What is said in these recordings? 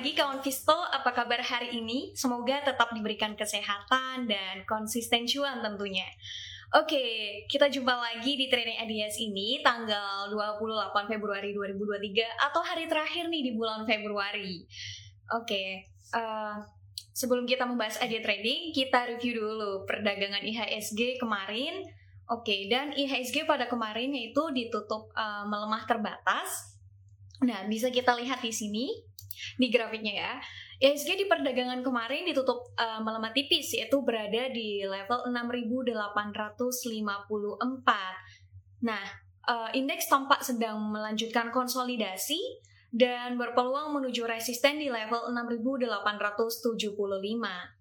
pagi kawan Visto. Apa kabar hari ini? Semoga tetap diberikan kesehatan dan konsisten cuan tentunya. Oke, kita jumpa lagi di Training Ideas ini tanggal 28 Februari 2023 atau hari terakhir nih di bulan Februari. Oke, uh, sebelum kita membahas idea trading, kita review dulu perdagangan IHSG kemarin. Oke, dan IHSG pada kemarin itu ditutup uh, melemah terbatas. Nah, bisa kita lihat di sini di grafiknya ya. IHSG di perdagangan kemarin ditutup uh, melemah tipis yaitu berada di level 6854. Nah, uh, indeks tampak sedang melanjutkan konsolidasi dan berpeluang menuju resisten di level 6875.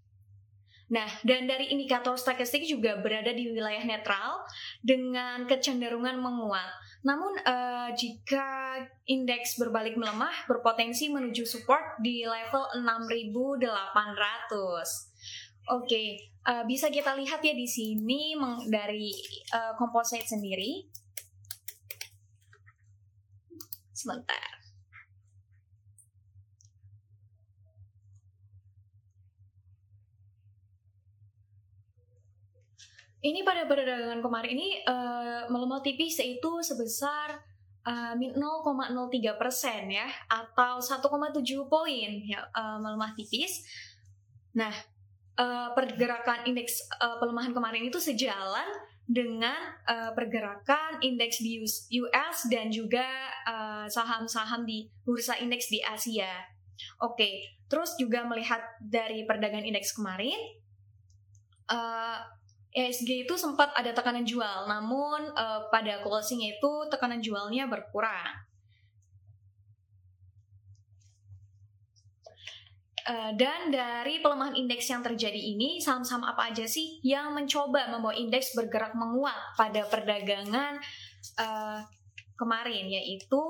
Nah, dan dari indikator statistik juga berada di wilayah netral dengan kecenderungan menguat. Namun, uh, jika indeks berbalik melemah, berpotensi menuju support di level 6.800. Oke, uh, bisa kita lihat ya di sini dari uh, composite sendiri. Sebentar. Ini pada perdagangan kemarin ini uh, melemah tipis yaitu sebesar uh, 0,03 persen ya atau 1,7 poin ya uh, melemah tipis. Nah uh, pergerakan indeks uh, pelemahan kemarin itu sejalan dengan uh, pergerakan indeks di US dan juga saham-saham uh, di bursa indeks di Asia. Oke, terus juga melihat dari perdagangan indeks kemarin. Uh, ESG itu sempat ada tekanan jual, namun uh, pada closing itu tekanan jualnya berkurang. Uh, dan dari pelemahan indeks yang terjadi ini, saham-saham apa aja sih yang mencoba membawa indeks bergerak menguat pada perdagangan uh, kemarin, yaitu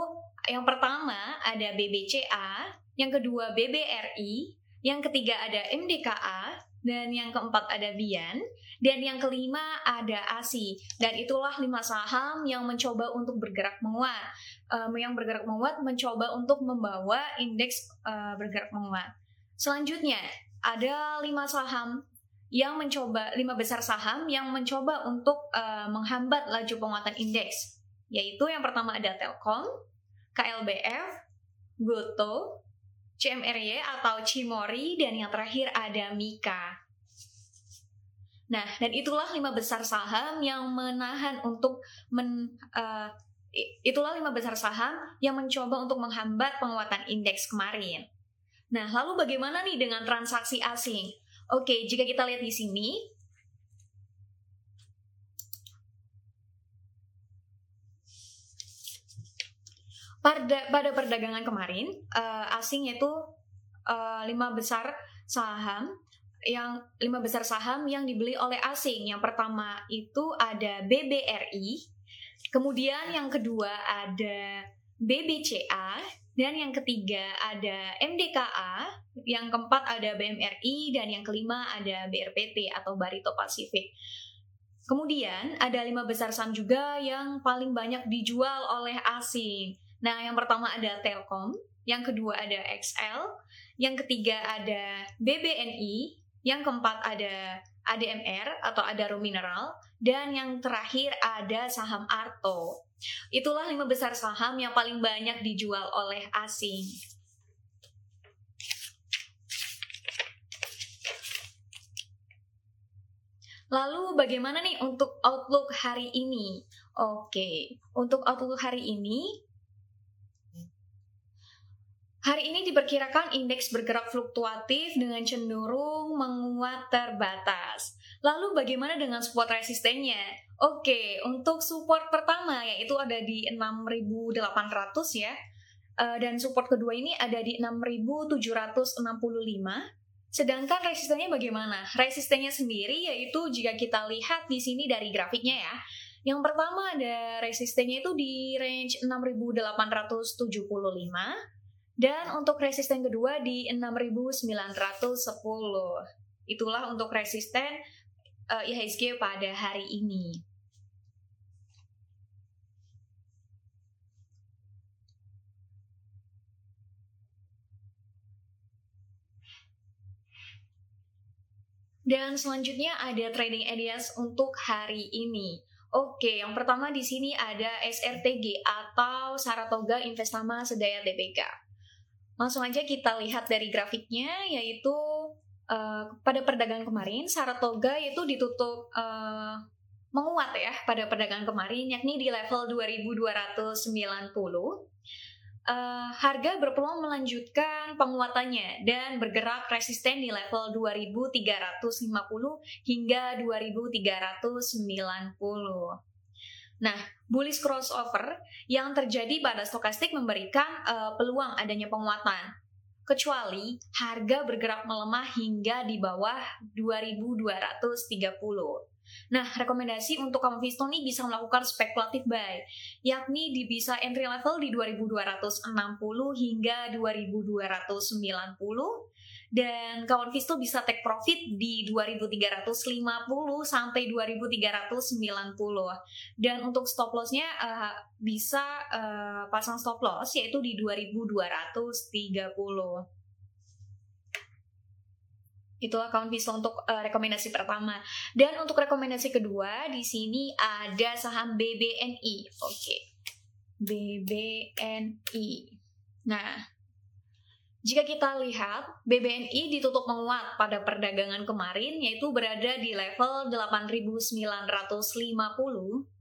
yang pertama ada BBCA, yang kedua BBRI, yang ketiga ada MDKA, dan yang keempat ada Bian, dan yang kelima ada ASI. Dan itulah lima saham yang mencoba untuk bergerak menguat. Um, yang bergerak menguat mencoba untuk membawa indeks uh, bergerak menguat. Selanjutnya ada lima saham yang mencoba lima besar saham yang mencoba untuk uh, menghambat laju penguatan indeks. Yaitu yang pertama ada Telkom, KLBF, Goto, CMRY atau Cimori, dan yang terakhir ada Mika. Nah, dan itulah lima besar saham yang menahan untuk men, uh, itulah lima besar saham yang mencoba untuk menghambat penguatan indeks kemarin. Nah, lalu bagaimana nih dengan transaksi asing? Oke, jika kita lihat di sini, pada pada perdagangan kemarin uh, asing itu uh, lima besar saham yang lima besar saham yang dibeli oleh asing. Yang pertama itu ada BBRI, kemudian yang kedua ada BBCA, dan yang ketiga ada MDKA, yang keempat ada BMRI, dan yang kelima ada BRPT atau Barito Pacific. Kemudian ada lima besar saham juga yang paling banyak dijual oleh asing. Nah, yang pertama ada Telkom, yang kedua ada XL, yang ketiga ada BBNI, yang keempat ada ADMR atau Adaro Mineral dan yang terakhir ada saham Arto. Itulah lima besar saham yang paling banyak dijual oleh asing. Lalu bagaimana nih untuk outlook hari ini? Oke, untuk outlook hari ini Hari ini diperkirakan indeks bergerak fluktuatif dengan cenderung menguat terbatas. Lalu bagaimana dengan support resistennya? Oke, untuk support pertama yaitu ada di 6.800 ya. Eh, dan support kedua ini ada di 6.765. Sedangkan resistennya bagaimana? Resistennya sendiri yaitu jika kita lihat di sini dari grafiknya ya. Yang pertama ada resistennya itu di range 6.875 dan untuk resisten kedua di 6910. Itulah untuk resisten eh, uh, IHSG pada hari ini. Dan selanjutnya ada trading ideas untuk hari ini. Oke, yang pertama di sini ada SRTG atau Saratoga Investama Sedaya Dpk. Langsung aja kita lihat dari grafiknya, yaitu uh, pada perdagangan kemarin Saratoga itu ditutup uh, menguat ya pada perdagangan kemarin, yakni di level 2290 uh, harga berpeluang melanjutkan penguatannya dan bergerak resisten di level 2350 hingga 2390. Nah, bullish crossover yang terjadi pada stokastik memberikan uh, peluang adanya penguatan. Kecuali harga bergerak melemah hingga di bawah 2230. Nah, rekomendasi untuk kamu Visto nih bisa melakukan spekulatif buy, yakni di bisa entry level di 2260 hingga 2290 dan kawan Visto bisa take profit di 2350 sampai 2390 dan untuk stop lossnya uh, bisa uh, pasang stop loss yaitu di 2230 itu account bisa untuk uh, rekomendasi pertama. Dan untuk rekomendasi kedua di sini ada saham BBNI. Oke. Okay. BBNI. Nah, jika kita lihat BBNI ditutup menguat pada perdagangan kemarin yaitu berada di level 8950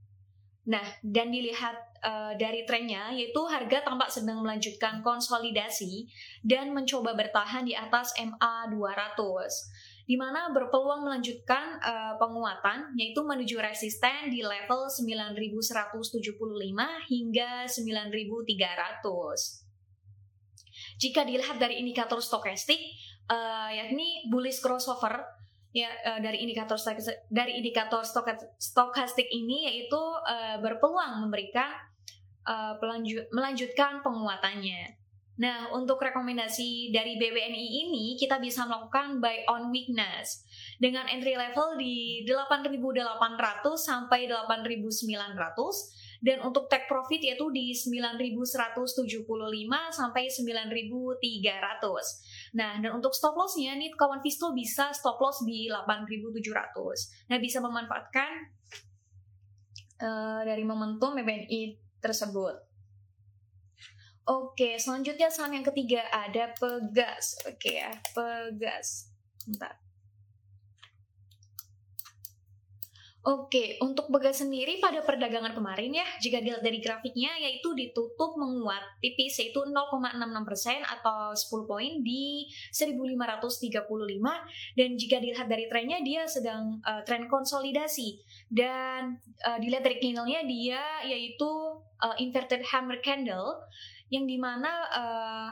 Nah, dan dilihat uh, dari trennya, yaitu harga tampak sedang melanjutkan konsolidasi dan mencoba bertahan di atas MA 200, di mana berpeluang melanjutkan uh, penguatan, yaitu menuju resisten di level 9175 hingga 9300. Jika dilihat dari indikator stokastik, uh, yakni bullish crossover ya uh, dari indikator dari indikator stokastik ini yaitu uh, berpeluang memberikan uh, melanjutkan penguatannya. Nah, untuk rekomendasi dari BBNI ini kita bisa melakukan buy on weakness dengan entry level di 8.800 sampai 8.900 dan untuk take profit yaitu di 9.175 sampai 9.300. Nah, dan untuk stop lossnya nih kawan Visto bisa stop loss di 8.700. Nah, bisa memanfaatkan uh, dari momentum BBNI tersebut. Oke, selanjutnya saham yang ketiga ada Pegas. Oke ya, Pegas. Bentar. Oke, untuk Begas sendiri pada perdagangan kemarin ya, jika dilihat dari grafiknya yaitu ditutup menguat tipis yaitu 0,66% atau 10 poin di 1535 dan jika dilihat dari trennya dia sedang uh, tren konsolidasi. Dan uh, dilihat dari candlenya dia yaitu uh, inverted hammer candle yang di mana uh,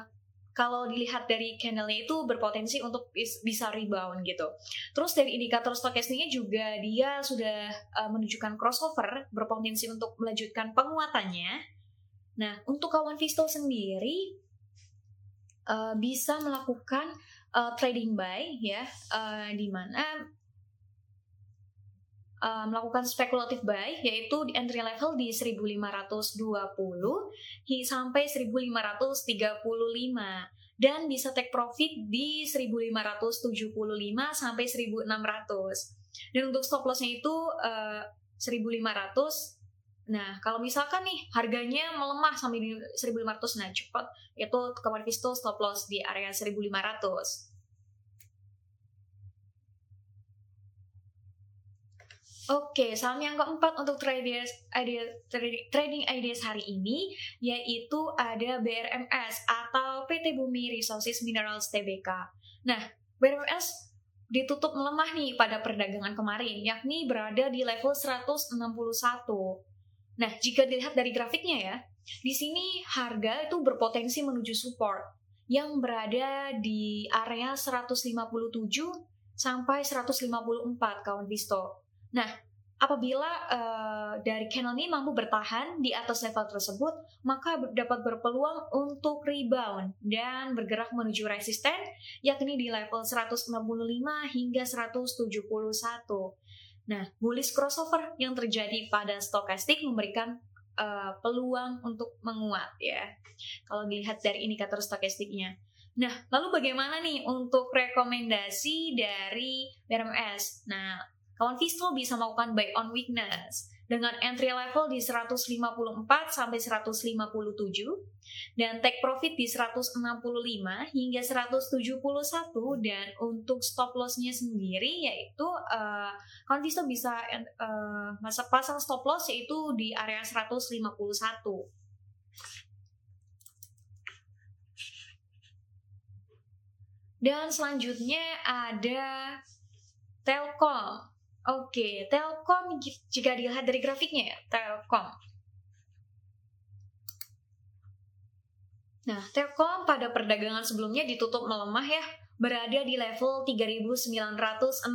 kalau dilihat dari candlenya itu berpotensi untuk bisa rebound gitu. Terus dari indikator stokastiknya juga dia sudah uh, menunjukkan crossover berpotensi untuk melanjutkan penguatannya. Nah, untuk kawan Visto sendiri uh, bisa melakukan uh, trading buy ya, uh, di mana uh, melakukan spekulatif buy yaitu di entry level di 1520 sampai 1535 dan bisa take profit di 1575 sampai 1600. Dan untuk stop lossnya itu uh, eh, 1500 Nah, kalau misalkan nih harganya melemah sampai di 1500 nah cepat itu kemarin Visto stop loss di area 1500. Oke, saham yang keempat untuk traders idea, trading ideas hari ini yaitu ada BRMS atau PT Bumi Resources Minerals Tbk. Nah, BRMS ditutup melemah nih pada perdagangan kemarin, yakni berada di level 161. Nah, jika dilihat dari grafiknya ya, di sini harga itu berpotensi menuju support yang berada di area 157 sampai 154 kawan Visto. Nah, apabila uh, dari channel ini mampu bertahan di atas level tersebut, maka dapat berpeluang untuk rebound dan bergerak menuju resisten, yakni di level 165 hingga 171. Nah, bullish crossover yang terjadi pada stokastik memberikan uh, peluang untuk menguat ya. Kalau dilihat dari indikator stokastiknya. Nah, lalu bagaimana nih untuk rekomendasi dari BRMS? Nah, kawan Visto bisa melakukan buy on weakness dengan entry level di 154 sampai 157 dan take profit di 165 hingga 171 dan untuk stop lossnya sendiri yaitu uh, kawan Visto bisa uh, pasang stop loss yaitu di area 151 dan selanjutnya ada Telkom Oke, Telkom jika dilihat dari grafiknya ya, Telkom. Nah, Telkom pada perdagangan sebelumnya ditutup melemah ya, berada di level 3960.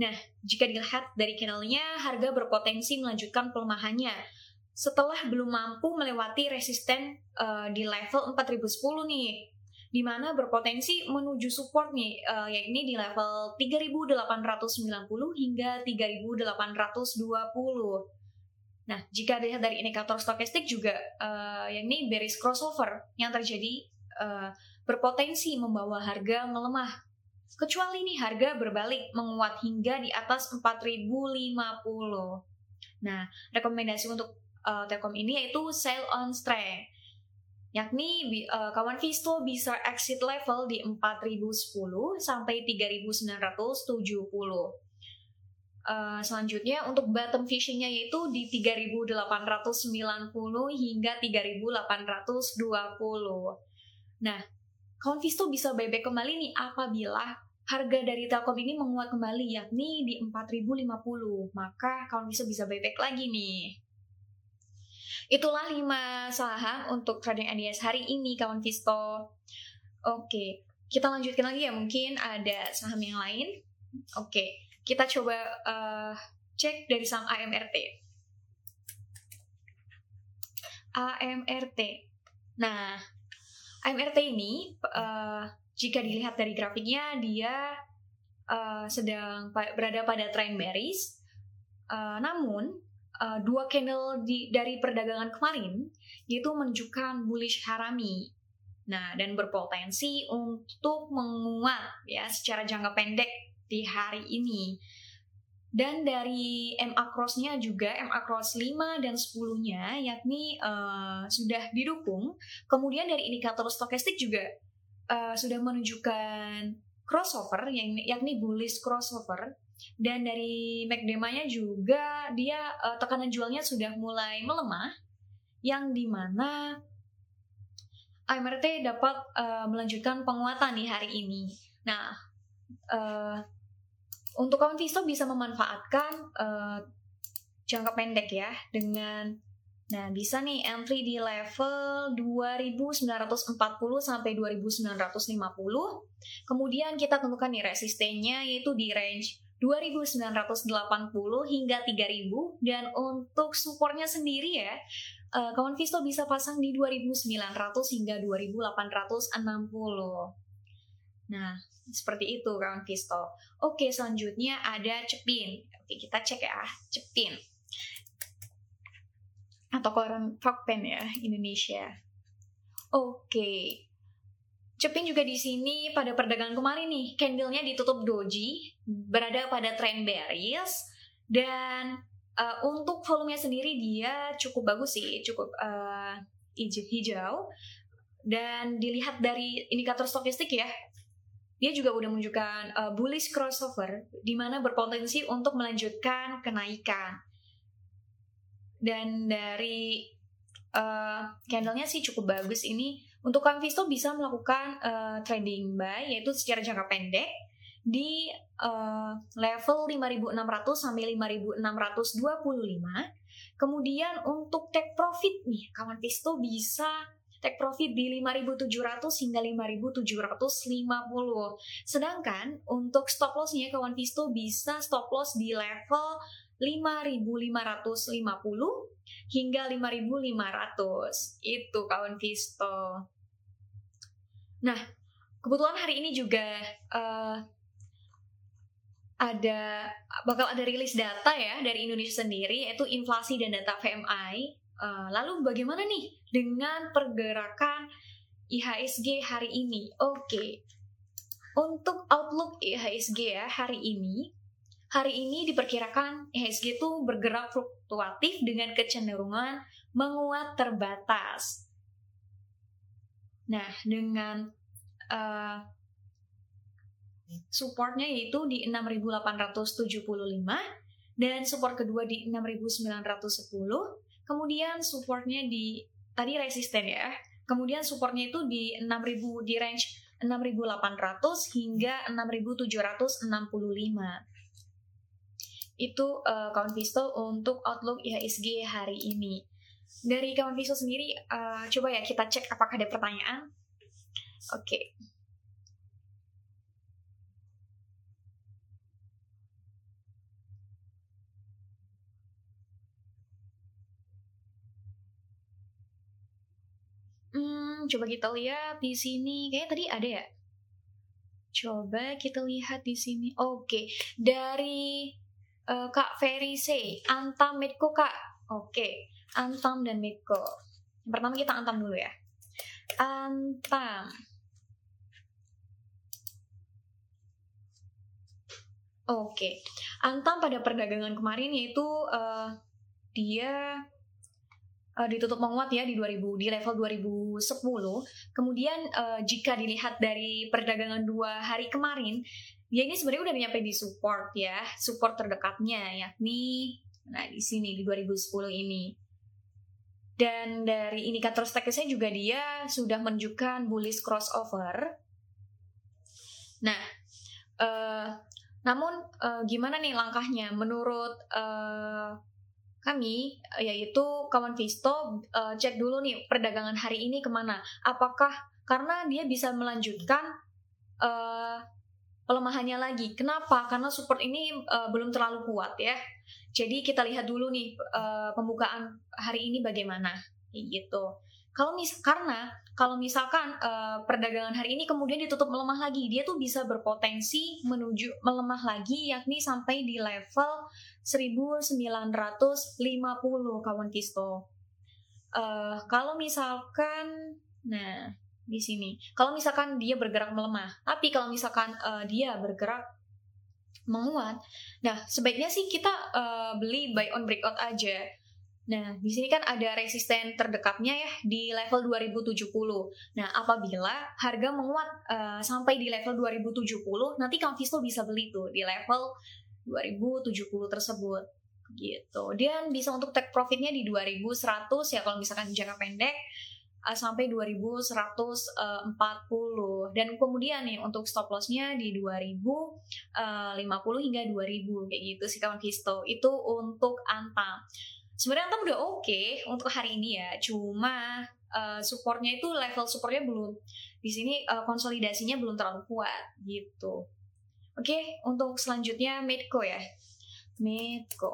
Nah, jika dilihat dari candlenya, harga berpotensi melanjutkan pelemahannya setelah belum mampu melewati resisten uh, di level 4010 nih di mana berpotensi menuju support nih, uh, yakni di level 3890 hingga 3820. Nah, jika dilihat dari indikator stokastik juga, uh, yakni bearish crossover yang terjadi uh, berpotensi membawa harga melemah. Kecuali nih harga berbalik menguat hingga di atas 4050. Nah, rekomendasi untuk uh, Telkom ini yaitu sell on strength yakni uh, kawan Visto bisa exit level di 4010 sampai 3970. Uh, selanjutnya untuk bottom fishingnya yaitu di 3890 hingga 3820. Nah, kawan Visto bisa buyback kembali nih apabila harga dari Telkom ini menguat kembali yakni di 4050. Maka kawan Visto bisa buyback lagi nih. Itulah 5 saham untuk trading NDS hari ini kawan Visto. Oke, kita lanjutkan lagi ya mungkin ada saham yang lain. Oke, kita coba uh, cek dari saham AMRT. AMRT. Nah, AMRT ini uh, jika dilihat dari grafiknya dia uh, sedang berada pada trend bearish. Uh, namun uh, dua candle di, dari perdagangan kemarin yaitu menunjukkan bullish harami. Nah, dan berpotensi untuk menguat ya secara jangka pendek di hari ini. Dan dari MA cross-nya juga MA cross 5 dan 10-nya yakni uh, sudah didukung. Kemudian dari indikator stokastik juga uh, sudah menunjukkan crossover yakni bullish crossover dan dari McDemanya juga dia uh, tekanan jualnya sudah mulai melemah yang di mana AMRT dapat uh, melanjutkan penguatan di hari ini. Nah, uh, untuk kawan Visto bisa memanfaatkan uh, jangka pendek ya dengan Nah, bisa nih entry di level 2940 sampai 2950. Kemudian kita tentukan nih resistennya yaitu di range 2.980 hingga 3.000 dan untuk supportnya sendiri ya uh, kawan Visto bisa pasang di 2.900 hingga 2.860. Nah, seperti itu kawan Visto. Oke, selanjutnya ada Cepin. Oke, kita cek ya, Cepin. Atau koran Fakpen ya, Indonesia. Oke, Cepin juga di sini pada perdagangan kemarin nih, candlenya ditutup doji, berada pada trend bearish, dan uh, untuk volumenya sendiri dia cukup bagus sih, cukup uh, hijau, dan dilihat dari indikator stokastik ya, dia juga udah menunjukkan uh, bullish crossover, di mana berpotensi untuk melanjutkan kenaikan. Dan dari uh, candlenya sih cukup bagus ini untuk Kang Visto bisa melakukan uh, trading buy yaitu secara jangka pendek di uh, level 5600 sampai 5625. Kemudian untuk take profit nih, kawan Visto bisa take profit di 5700 hingga 5750. Sedangkan untuk stop lossnya kawan Visto bisa stop loss di level 5550 hingga 5500. Itu kawan Visto. Nah, kebetulan hari ini juga uh, ada bakal ada rilis data ya dari Indonesia sendiri yaitu inflasi dan data PMI. Uh, lalu bagaimana nih dengan pergerakan IHSG hari ini. Oke. Untuk outlook IHSG ya hari ini, hari ini diperkirakan IHSG itu bergerak fluktuatif dengan kecenderungan menguat terbatas. Nah, dengan uh, supportnya yaitu di 6.875 dan support kedua di 6.910 kemudian supportnya di tadi resisten ya kemudian supportnya itu di 6.000 di range 6.800 hingga 6.765 itu uh, kawan Visto untuk outlook IHSG hari ini dari kawan Visto sendiri uh, coba ya kita cek apakah ada pertanyaan oke okay. Hmm, coba kita lihat di sini. Kayaknya tadi ada ya. Coba kita lihat di sini. Oke, dari uh, Kak Ferry C, Antam Medco Kak. Oke, Antam dan Medco. Pertama kita Antam dulu ya. Antam. Oke, Antam pada perdagangan kemarin yaitu uh, dia uh, ditutup menguat ya di 2000 di level 2010. Kemudian uh, jika dilihat dari perdagangan dua hari kemarin, ya ini sebenarnya udah nyampe di support ya, support terdekatnya yakni nah di sini di 2010 ini. Dan dari indikator teknisnya juga dia sudah menunjukkan bullish crossover. Nah, uh, namun uh, gimana nih langkahnya menurut uh, kami yaitu kawan Visto uh, cek dulu nih perdagangan hari ini ke mana apakah karena dia bisa melanjutkan uh, pelemahannya lagi. Kenapa? Karena support ini uh, belum terlalu kuat ya. Jadi kita lihat dulu nih uh, pembukaan hari ini bagaimana. Gitu. Kalau mis karena kalau misalkan uh, perdagangan hari ini kemudian ditutup melemah lagi, dia tuh bisa berpotensi menuju melemah lagi yakni sampai di level 1950 kawan Kisto. Uh, kalau misalkan nah di sini. Kalau misalkan dia bergerak melemah, tapi kalau misalkan uh, dia bergerak menguat, nah sebaiknya sih kita uh, beli buy on breakout aja Nah, di sini kan ada resisten terdekatnya ya di level 2070. Nah, apabila harga menguat uh, sampai di level 2070, nanti Visto bisa beli tuh di level 2070 tersebut gitu. Dan bisa untuk take profitnya di 2100 ya kalau misalkan jangka pendek uh, sampai 2140 dan kemudian nih untuk stop lossnya di 2050 hingga 2000 kayak gitu sih kawan Visto. Itu untuk Antam sebenarnya Antam udah oke okay untuk hari ini ya cuma uh, supportnya itu level supportnya belum di sini uh, konsolidasinya belum terlalu kuat gitu. Oke okay, untuk selanjutnya Medco ya. Medco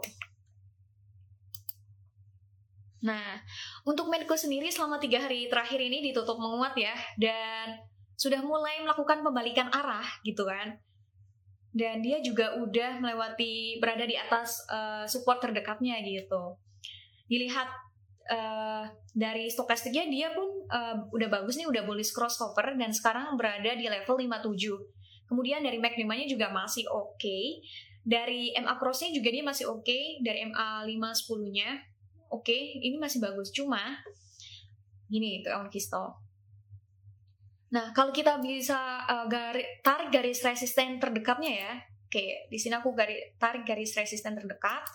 Nah, untuk Medco sendiri selama tiga hari terakhir ini ditutup menguat ya, dan sudah mulai melakukan pembalikan arah gitu kan. Dan dia juga udah melewati berada di atas uh, support terdekatnya gitu dilihat uh, dari stokastiknya dia pun uh, udah bagus nih udah bullish crossover dan sekarang berada di level 57 kemudian dari MAC 5 nya juga masih oke okay. dari MA crossnya juga dia masih oke okay. dari MA 5 10 nya oke okay. ini masih bagus cuma gini itu on Kisto nah kalau kita bisa uh, gari, tarik garis resisten terdekatnya ya oke okay. di sini aku garis, tarik garis resisten terdekat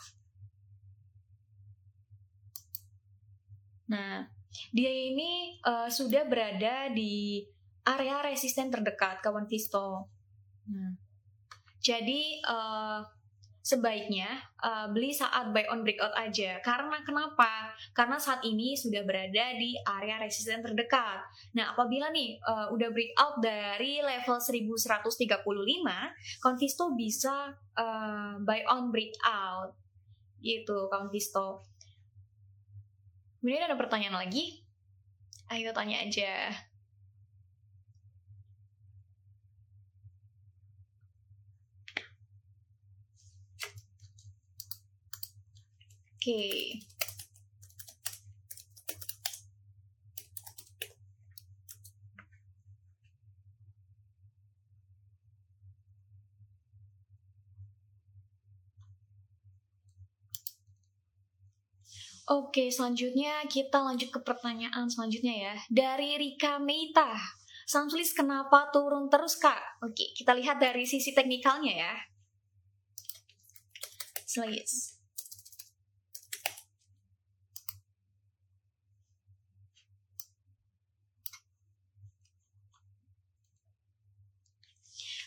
Nah, dia ini uh, sudah berada di area resisten terdekat kawan Visto. Nah, jadi uh, sebaiknya uh, beli saat buy on breakout aja. Karena kenapa? Karena saat ini sudah berada di area resisten terdekat. Nah, apabila nih uh, udah breakout dari level 1135, Convisto bisa uh, buy on breakout. Gitu, Convisto. Kemudian ada pertanyaan lagi? Ayo tanya aja. Oke. Oke, selanjutnya kita lanjut ke pertanyaan selanjutnya ya. Dari Rika Meita. Samsulis kenapa turun terus, Kak? Oke, kita lihat dari sisi teknikalnya ya. Selanjutnya.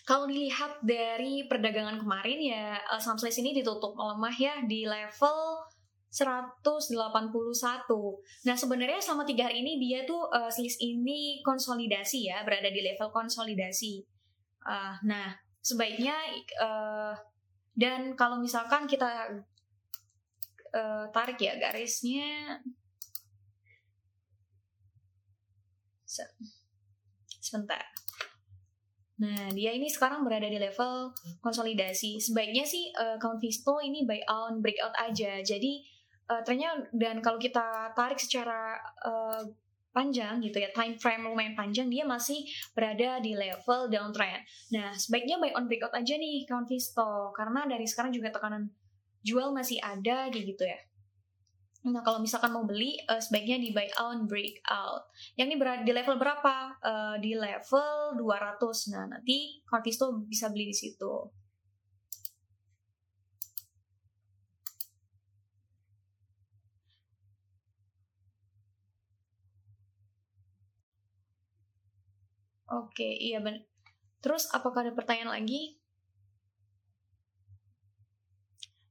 Kalau dilihat dari perdagangan kemarin ya uh, saham ini ditutup melemah ya di level 181. Nah sebenarnya selama tiga hari ini dia tuh uh, selis ini konsolidasi ya berada di level konsolidasi. Uh, nah sebaiknya uh, dan kalau misalkan kita uh, tarik ya garisnya sebentar Nah, dia ini sekarang berada di level konsolidasi. Sebaiknya sih uh, count Visto ini buy on breakout aja. Jadi uh, trennya dan kalau kita tarik secara uh, panjang gitu ya, time frame lumayan panjang, dia masih berada di level downtrend. Nah, sebaiknya buy on breakout aja nih count Visto karena dari sekarang juga tekanan jual masih ada gitu ya. Nah, kalau misalkan mau beli, uh, sebaiknya di buy on breakout. Yang ini berada di level berapa? Uh, di level 200. Nah, nanti Convisto bisa beli di situ. Oke, iya benar. Terus apakah ada pertanyaan lagi?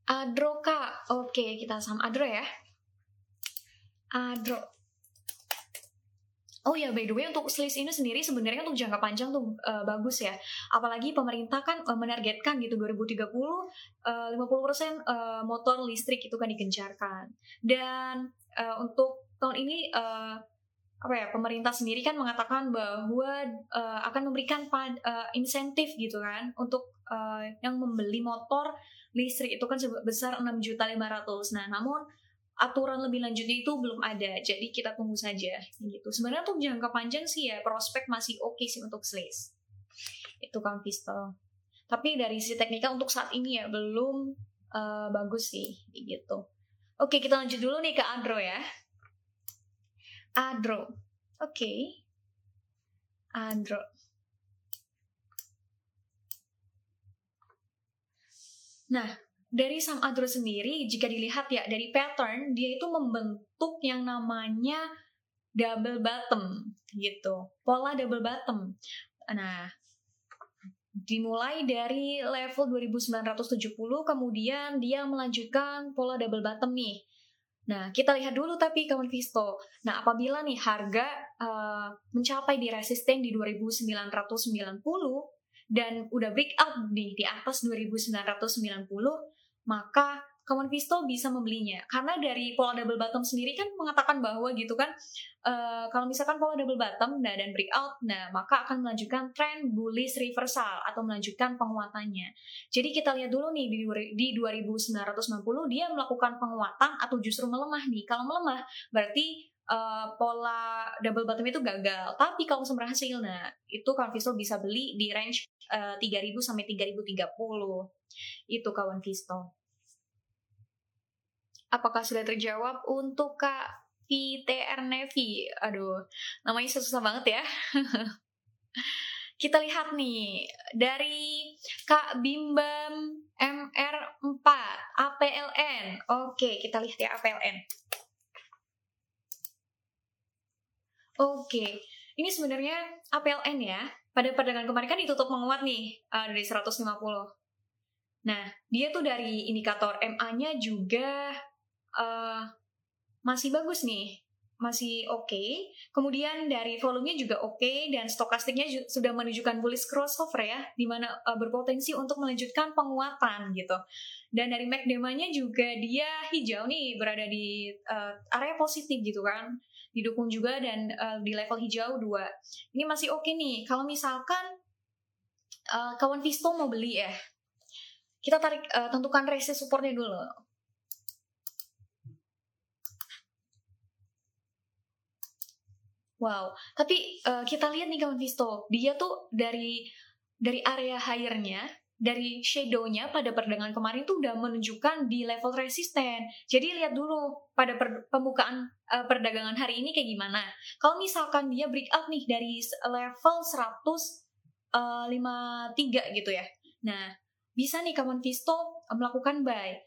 Adro kak, oke kita sama Adro ya. Adro. Oh ya, by the way untuk selis ini sendiri sebenarnya untuk jangka panjang tuh uh, bagus ya. Apalagi pemerintah kan uh, menargetkan gitu 2030 uh, 50% uh, motor listrik itu kan digencarkan. Dan uh, untuk tahun ini uh, apa ya pemerintah sendiri kan mengatakan bahwa uh, akan memberikan uh, insentif gitu kan untuk uh, yang membeli motor listrik itu kan sebesar 6 juta 500. Nah, namun aturan lebih lanjutnya itu belum ada jadi kita tunggu saja gitu. Sebenarnya untuk jangka panjang sih ya prospek masih oke okay sih untuk Slays itu kan pistol tapi dari sisi teknikal untuk saat ini ya belum uh, bagus sih gitu. Oke kita lanjut dulu nih ke Adro ya. Adro. Oke. Okay. Adro. Nah, dari Sam Adro sendiri jika dilihat ya dari pattern dia itu membentuk yang namanya double bottom gitu. Pola double bottom. Nah dimulai dari level 2970 kemudian dia melanjutkan pola double bottom nih. Nah, kita lihat dulu tapi kawan Visto. Nah, apabila nih harga uh, mencapai di resisten di 2990 dan udah breakout nih di atas 2990, maka kawan Visto bisa membelinya. Karena dari pola double bottom sendiri kan mengatakan bahwa gitu kan uh, kalau misalkan pola double bottom nah dan breakout nah maka akan melanjutkan tren bullish reversal atau melanjutkan penguatannya. Jadi kita lihat dulu nih di, di 2990 dia melakukan penguatan atau justru melemah nih. Kalau melemah berarti uh, pola double bottom itu gagal tapi kalau berhasil nah itu kawan Visto bisa beli di range uh, 3000 sampai 3030 itu kawan Visto. Apakah sudah terjawab untuk Kak VTR Nevi? Aduh, namanya susah banget ya. Kita lihat nih dari Kak Bimbam MR4 APLN. Oke, kita lihat ya APLN. Oke, ini sebenarnya APLN ya. Pada perdagangan kemarin kan ditutup menguat nih uh, dari 150. Nah, dia tuh dari indikator MA-nya juga uh, masih bagus nih, masih oke. Okay. Kemudian dari volumenya juga oke okay, dan stokastiknya sudah menunjukkan bullish crossover ya, di mana uh, berpotensi untuk melanjutkan penguatan gitu. Dan dari MACD-nya juga dia hijau nih, berada di uh, area positif gitu kan. Didukung juga dan uh, di level hijau 2. Ini masih oke okay nih. Kalau misalkan uh, kawan Visto mau beli ya, kita tarik uh, tentukan resist supportnya dulu. Wow, tapi uh, kita lihat nih kawan Visto, dia tuh dari dari area higher-nya dari shadownya pada perdagangan kemarin tuh udah menunjukkan di level resisten. Jadi lihat dulu pada per, pembukaan uh, perdagangan hari ini kayak gimana. Kalau misalkan dia breakout nih dari level 153 uh, gitu ya. Nah, bisa nih kawan Visto melakukan buy.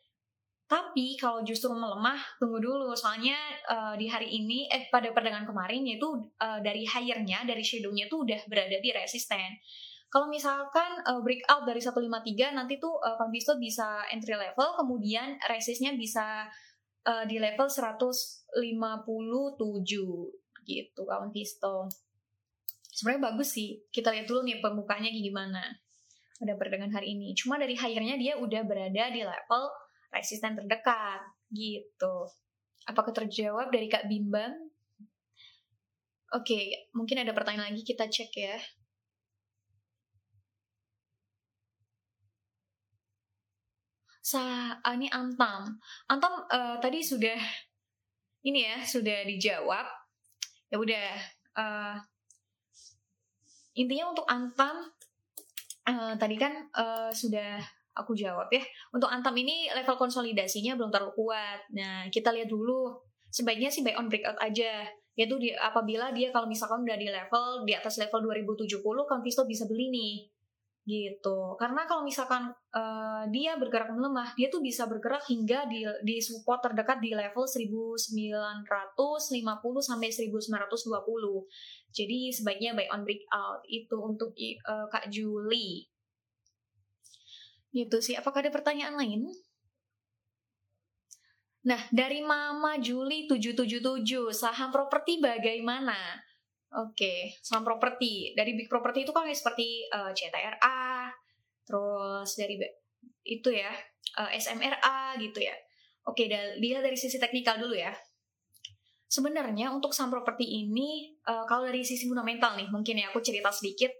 Tapi kalau justru melemah, tunggu dulu. Soalnya uh, di hari ini, eh pada perdagangan kemarin, yaitu uh, dari higher-nya, dari shadow-nya tuh udah berada di resisten. Kalau misalkan uh, breakout dari 153 nanti tuh uh, Kang Visto bisa entry level, kemudian resistnya bisa uh, di level 157 gitu kawan Visto. Sebenarnya bagus sih. Kita lihat dulu nih pembukanya gimana pada perdagangan hari ini. Cuma dari higher-nya dia udah berada di level resisten terdekat gitu. Apakah terjawab dari Kak Bimbang? Oke, okay, mungkin ada pertanyaan lagi kita cek ya. Sa uh, ini Antam. Antam uh, tadi sudah ini ya sudah dijawab. Ya udah uh, intinya untuk Antam uh, tadi kan uh, sudah aku jawab ya. Untuk Antam ini level konsolidasinya belum terlalu kuat. Nah, kita lihat dulu. Sebaiknya sih buy on breakout aja. Yaitu di, apabila dia kalau misalkan udah di level di atas level 2070 kan bisa beli nih gitu. Karena kalau misalkan uh, dia bergerak melemah dia tuh bisa bergerak hingga di di support terdekat di level 1950 sampai 1920 jadi sebaiknya buy on breakout. Itu untuk uh, Kak Juli. Gitu sih. Apakah ada pertanyaan lain? Nah, dari Mama Juli 777, saham properti bagaimana? Oke, saham properti. Dari big property itu kan seperti uh, eh, CTRA, terus dari itu ya, uh, eh, SMRA gitu ya. Oke, lihat dari sisi teknikal dulu ya. Sebenarnya untuk saham properti ini, uh, kalau dari sisi fundamental nih, mungkin ya aku cerita sedikit.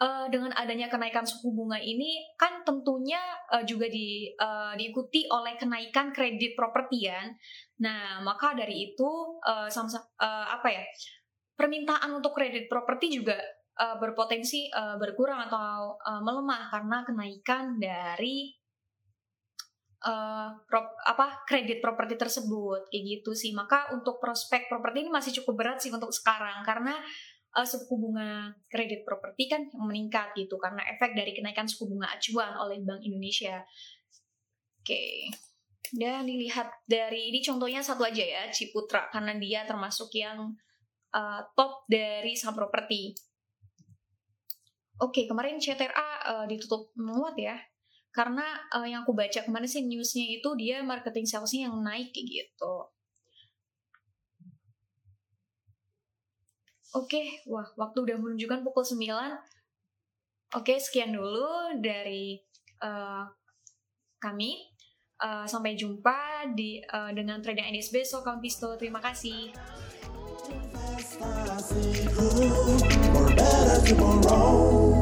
Uh, dengan adanya kenaikan suku bunga ini kan tentunya uh, juga di, uh, diikuti oleh kenaikan kredit properti ya. Nah, maka dari itu uh, sama, uh, apa ya? Permintaan untuk kredit properti juga uh, berpotensi uh, berkurang atau uh, melemah karena kenaikan dari uh, prop, apa kredit properti tersebut. Kayak gitu sih. Maka untuk prospek properti ini masih cukup berat sih untuk sekarang karena uh, suku bunga kredit properti kan meningkat gitu karena efek dari kenaikan suku bunga acuan oleh Bank Indonesia. Oke. Okay. dan dilihat dari ini contohnya satu aja ya Ciputra. Karena dia termasuk yang uh, top dari saham properti. Oke, kemarin CTRA uh, eh, ditutup menguat ya. Karena uh, yang aku baca ke mana sih newsnya itu dia marketing salesnya yang naik gitu. Oke, wah waktu udah menunjukkan pukul 9. Oke, sekian dulu dari uh, kami. Uh, sampai jumpa di uh, dengan trading ideas besok, Kampisto. Terima kasih. See you, or better tomorrow.